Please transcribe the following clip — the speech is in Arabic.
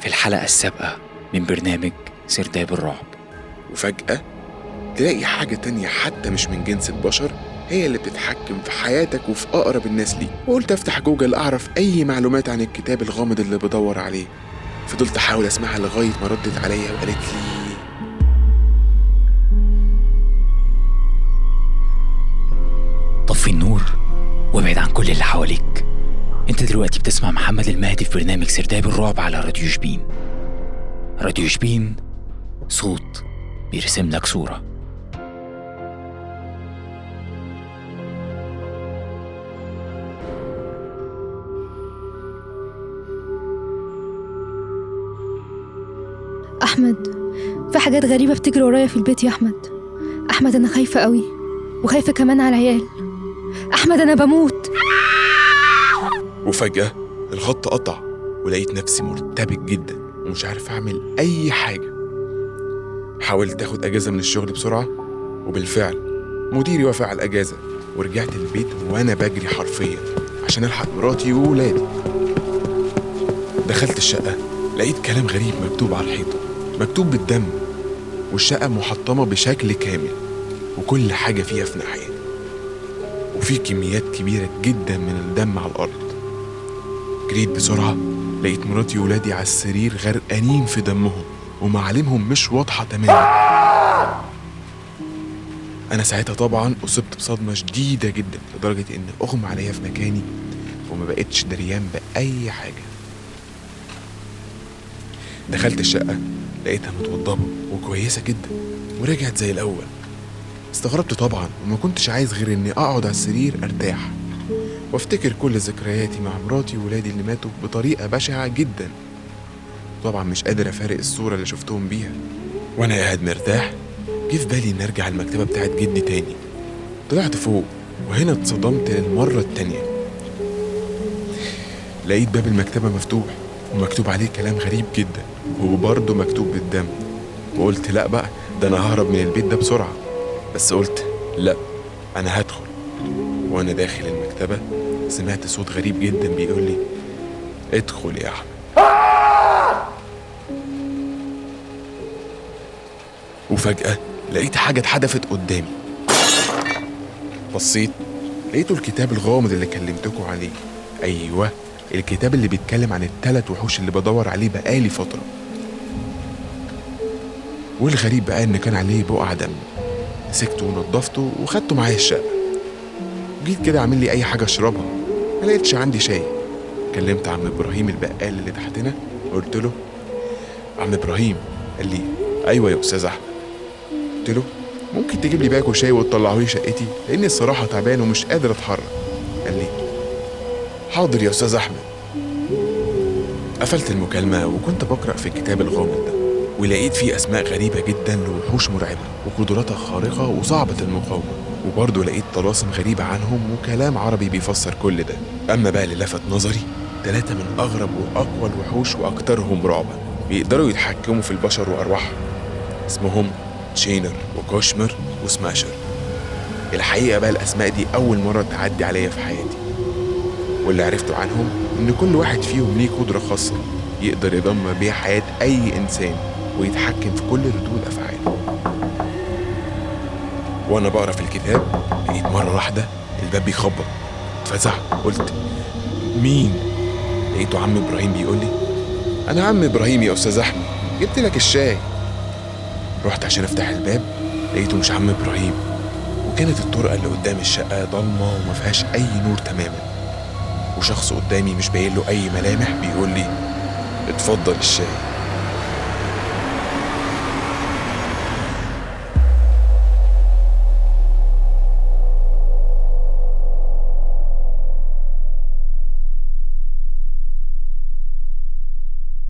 في الحلقة السابقة من برنامج سرداب الرعب. وفجأة تلاقي حاجة تانية حتى مش من جنس البشر هي اللي بتتحكم في حياتك وفي أقرب الناس ليك. وقلت أفتح جوجل أعرف أي معلومات عن الكتاب الغامض اللي بدور عليه. فضلت أحاول أسمعها لغاية ما ردت عليا وقالت لي طفي النور وابعد عن كل اللي حواليك. أنت دلوقتي بتسمع محمد المهدي في برنامج سرداب الرعب على راديو شبين. راديو شبين صوت بيرسم لك صورة. أحمد في حاجات غريبة بتجري ورايا في البيت يا أحمد. أحمد أنا خايفة قوي وخايفة كمان على العيال. أحمد أنا بموت. وفجأة الخط قطع ولقيت نفسي مرتبك جدا ومش عارف أعمل أي حاجة. حاولت أخد أجازة من الشغل بسرعة وبالفعل مديري وافق على الأجازة ورجعت البيت وأنا بجري حرفيا عشان ألحق مراتي وولادي. دخلت الشقة لقيت كلام غريب مكتوب على الحيطة مكتوب بالدم والشقة محطمة بشكل كامل وكل حاجة فيها في ناحية وفي كميات كبيرة جدا من الدم على الأرض. جريت بسرعة. لقيت مراتي وولادي على السرير غرقانين في دمهم ومعالمهم مش واضحة تماما. أنا ساعتها طبعا أصبت بصدمة شديدة جدا لدرجة إن أغمى عليا في مكاني وما بقتش دريان بأي حاجة. دخلت الشقة لقيتها متوضبة وكويسة جدا ورجعت زي الأول. استغربت طبعا وما كنتش عايز غير إني أقعد على السرير أرتاح. وافتكر كل ذكرياتي مع مراتي وولادي اللي ماتوا بطريقة بشعة جدا. طبعا مش قادر أفارق الصورة اللي شفتهم بيها. وأنا قاعد مرتاح جه في بالي إني أرجع المكتبة بتاعت جدي تاني. طلعت فوق وهنا اتصدمت للمرة التانية. لقيت باب المكتبة مفتوح ومكتوب عليه كلام غريب جدا وبرضه مكتوب بالدم. وقلت لأ بقى ده أنا ههرب من البيت ده بسرعة. بس قلت لأ أنا هدخل. وأنا داخل المكتبة سمعت صوت غريب جدا بيقول لي ادخل يا أحمد. وفجأة لقيت حاجة اتحدفت قدامي. بصيت لقيته الكتاب الغامض اللي كلمتكم عليه. أيوه الكتاب اللي بيتكلم عن التلات وحوش اللي بدور عليه بقالي فترة. والغريب بقى إن كان عليه بقع دم. مسكته ونضفته وخدته معايا الشقة. جيت كده أعمل لي أي حاجة أشربها. ما لقيتش عندي شاي. كلمت عم إبراهيم البقال اللي تحتنا قلت له عم إبراهيم. قال لي أيوة يا أستاذ أحمد. قلت له ممكن تجيب لي باكو شاي وتطلعه لي شقتي؟ لأني الصراحة تعبان ومش قادر أتحرك. قال لي حاضر يا أستاذ أحمد. قفلت المكالمة وكنت بقرأ في الكتاب الغامض ده ولقيت فيه أسماء غريبة جدا لوحوش مرعبة وقدراتها خارقة وصعبة المقاومة. وبرضه لقيت طلاسم غريبة عنهم وكلام عربي بيفسر كل ده. أما بقى اللي لفت نظري ثلاثة من أغرب وأقوى الوحوش وأكثرهم رعبا بيقدروا يتحكموا في البشر وأرواحهم. اسمهم تشينر وكوشمر وسماشر. الحقيقة بقى الأسماء دي أول مرة تعدي عليا في حياتي. واللي عرفته عنهم إن كل واحد فيهم ليه قدرة خاصة يقدر يدمر بيها حياة أي إنسان ويتحكم في كل ردود أفعاله. وأنا بقرا في الكتاب لقيت مرة واحدة الباب بيخبط. اتفزع قلت مين؟ لقيته عم إبراهيم بيقول لي أنا عم إبراهيم يا أستاذ أحمد جبت لك الشاي. رحت عشان أفتح الباب لقيته مش عم إبراهيم وكانت الطرقة اللي قدام الشقة ضلمة وما فيهاش أي نور تماما. وشخص قدامي مش باين له أي ملامح بيقول لي اتفضل الشاي.